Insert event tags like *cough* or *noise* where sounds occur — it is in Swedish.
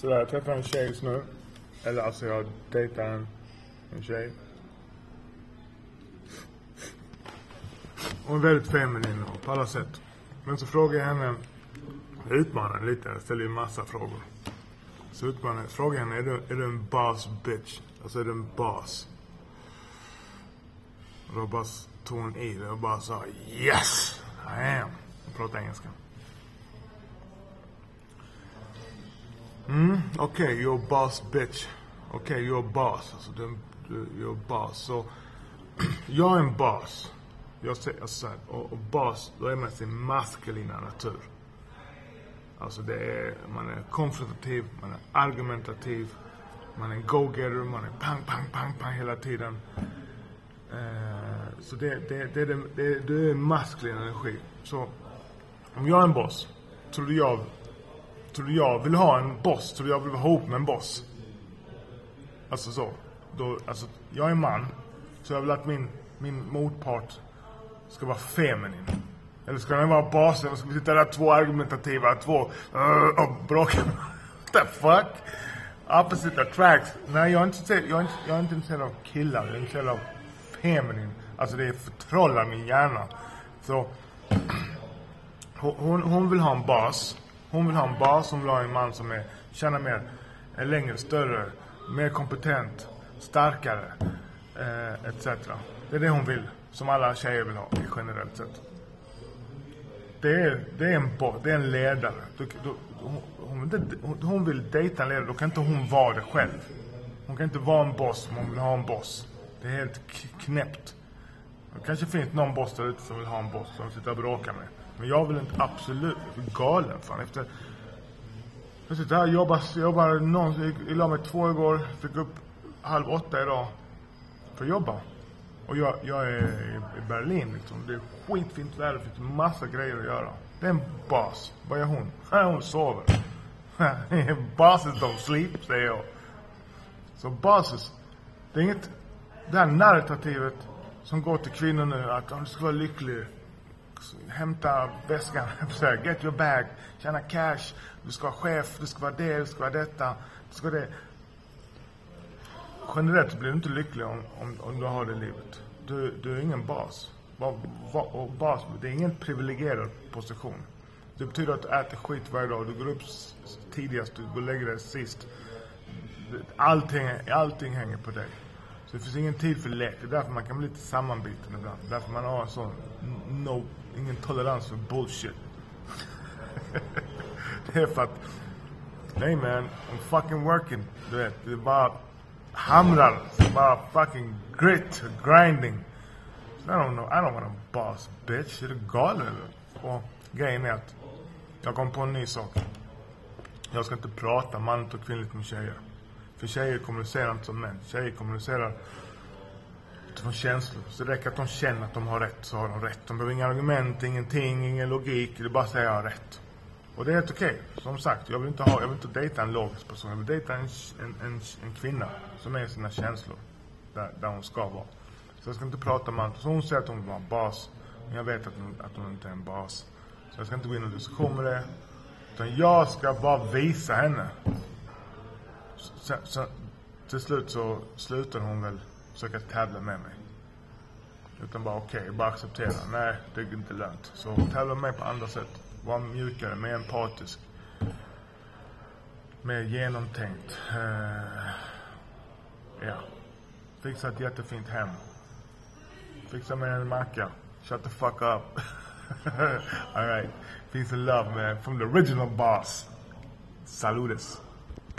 sådär, jag träffar en tjej just nu. Eller alltså jag dejtar en, en tjej. Hon är väldigt feminin på alla sätt. Men så frågar jag henne, jag utmanar henne lite, jag ställer ju massa frågor. Så utmanar jag, frågar henne, är du, är du en boss bitch? Alltså är du en boss? Och då bara tog hon i det och bara sa yes, I am. Hon pratar engelska. Mm, okej, okay, you're a boss bitch. Okej, okay, you're a boss. Alltså, den, you're a boss. Så, *clears throat* jag är en boss. Jag säger så här, och, och boss, då är man sin maskulina natur. Alltså det är, man är konfrontativ, man är argumentativ, man är en go-getter, man är pang, pang, pang, pang hela tiden. Uh, så det, det, det, det, det, det är maskulin energi. Så om jag är en boss, tror du jag, tror du jag vill ha en boss? Tror du jag vill vara ihop med en boss? Alltså så. Då, alltså, jag är man, så jag vill att min, min motpart ska vara feminin. Eller ska den vara basen? Ska vi sitta där två argumentativa, två uh, och bråka? *laughs* What the fuck? Opposite attracts. Nej, jag är inte, jag är inte, jag är inte intresserad av killar. Jag är intresserad av feminin. Alltså det förtrollar min hjärna. Så *clears throat* hon, hon vill ha en bas. Hon vill ha en bas. Hon vill ha en man som är, tjänar mer, är längre, större, mer kompetent, starkare, eh, etc. Det är det hon vill. Som alla tjejer vill ha, generellt sett. Det är, det är, en, det är en ledare. Du, du, hon, hon, hon vill dejta en ledare, då kan inte hon vara det själv. Hon kan inte vara en boss om hon vill ha en boss. Det är helt knäppt. Det kanske finns någon boss där ute som vill ha en boss som sitter och bråkar med. Men jag vill inte absolut, jag blir galen fan. Efter, jag sitter här och jobbar, jobbar någon, jag la mig två igår, fick upp halv åtta idag. För att jobba. Och jag, jag är i Berlin liksom. Det är skitfint väder, det finns massa grejer att göra. Det är en bas. Vad gör hon? *laughs* Hon sover. *laughs* Bosses don't sleep, säger jag. Så bosses, det är inget, det här narrativet som går till kvinnor nu att du ska vara lycklig, hämta väskan, *laughs* get your bag, tjäna cash, du ska vara chef, du ska vara det, du ska vara detta, du ska vara det generellt blir du inte lycklig om, om, om du har det livet. Du, du är ingen bas. Och bas, det är ingen privilegierad position. Det betyder att du äter skit varje dag. Du går upp tidigast, du går och lägger dig sist. Allting, allting hänger på dig. Så det finns ingen tid för lek. Det är därför man kan bli lite sammanbiten ibland. Därför man har sån, no, ingen tolerans för bullshit. *laughs* det är för att, nej man, I'm fucking working. Du vet, det är bara hamrar. Det är Bara fucking grit, grinding. I don't know, I don't want a boss bitch. Är du galen eller? Och grejen är att jag kom på en ny sak. Jag ska inte prata manligt och kvinnligt med tjejer. För tjejer kommunicerar inte som män. Tjejer kommunicerar utifrån känslor. Så det räcker att de känner att de har rätt, så har de rätt. De behöver inga argument, ingenting, ingen logik. Det är bara att säga jag har rätt. Och det är helt okej. Okay. Som sagt, jag vill inte ha, jag vill inte dejta en logisk person. Jag vill dejta en, en, en, en kvinna som är i sina känslor. Där, där hon ska vara. Så jag ska inte prata med Så hon säger att hon vill vara en bas. Men jag vet att hon, att hon inte är en bas. Så jag ska inte gå in och diskussion med det. Utan jag ska bara visa henne. Så, så, till slut så slutade hon väl försöka tävla med mig. Utan bara okej, okay, bara acceptera. Nej, det är inte lönt. Så hon tävlade med mig på andra sätt. Var mjukare, mer empatisk. Mer genomtänkt. Uh, ja. Fixa ett jättefint hem. Fixa med en macka. Shut the fuck up. Alright. Peace and love man. From the original boss. Saludes.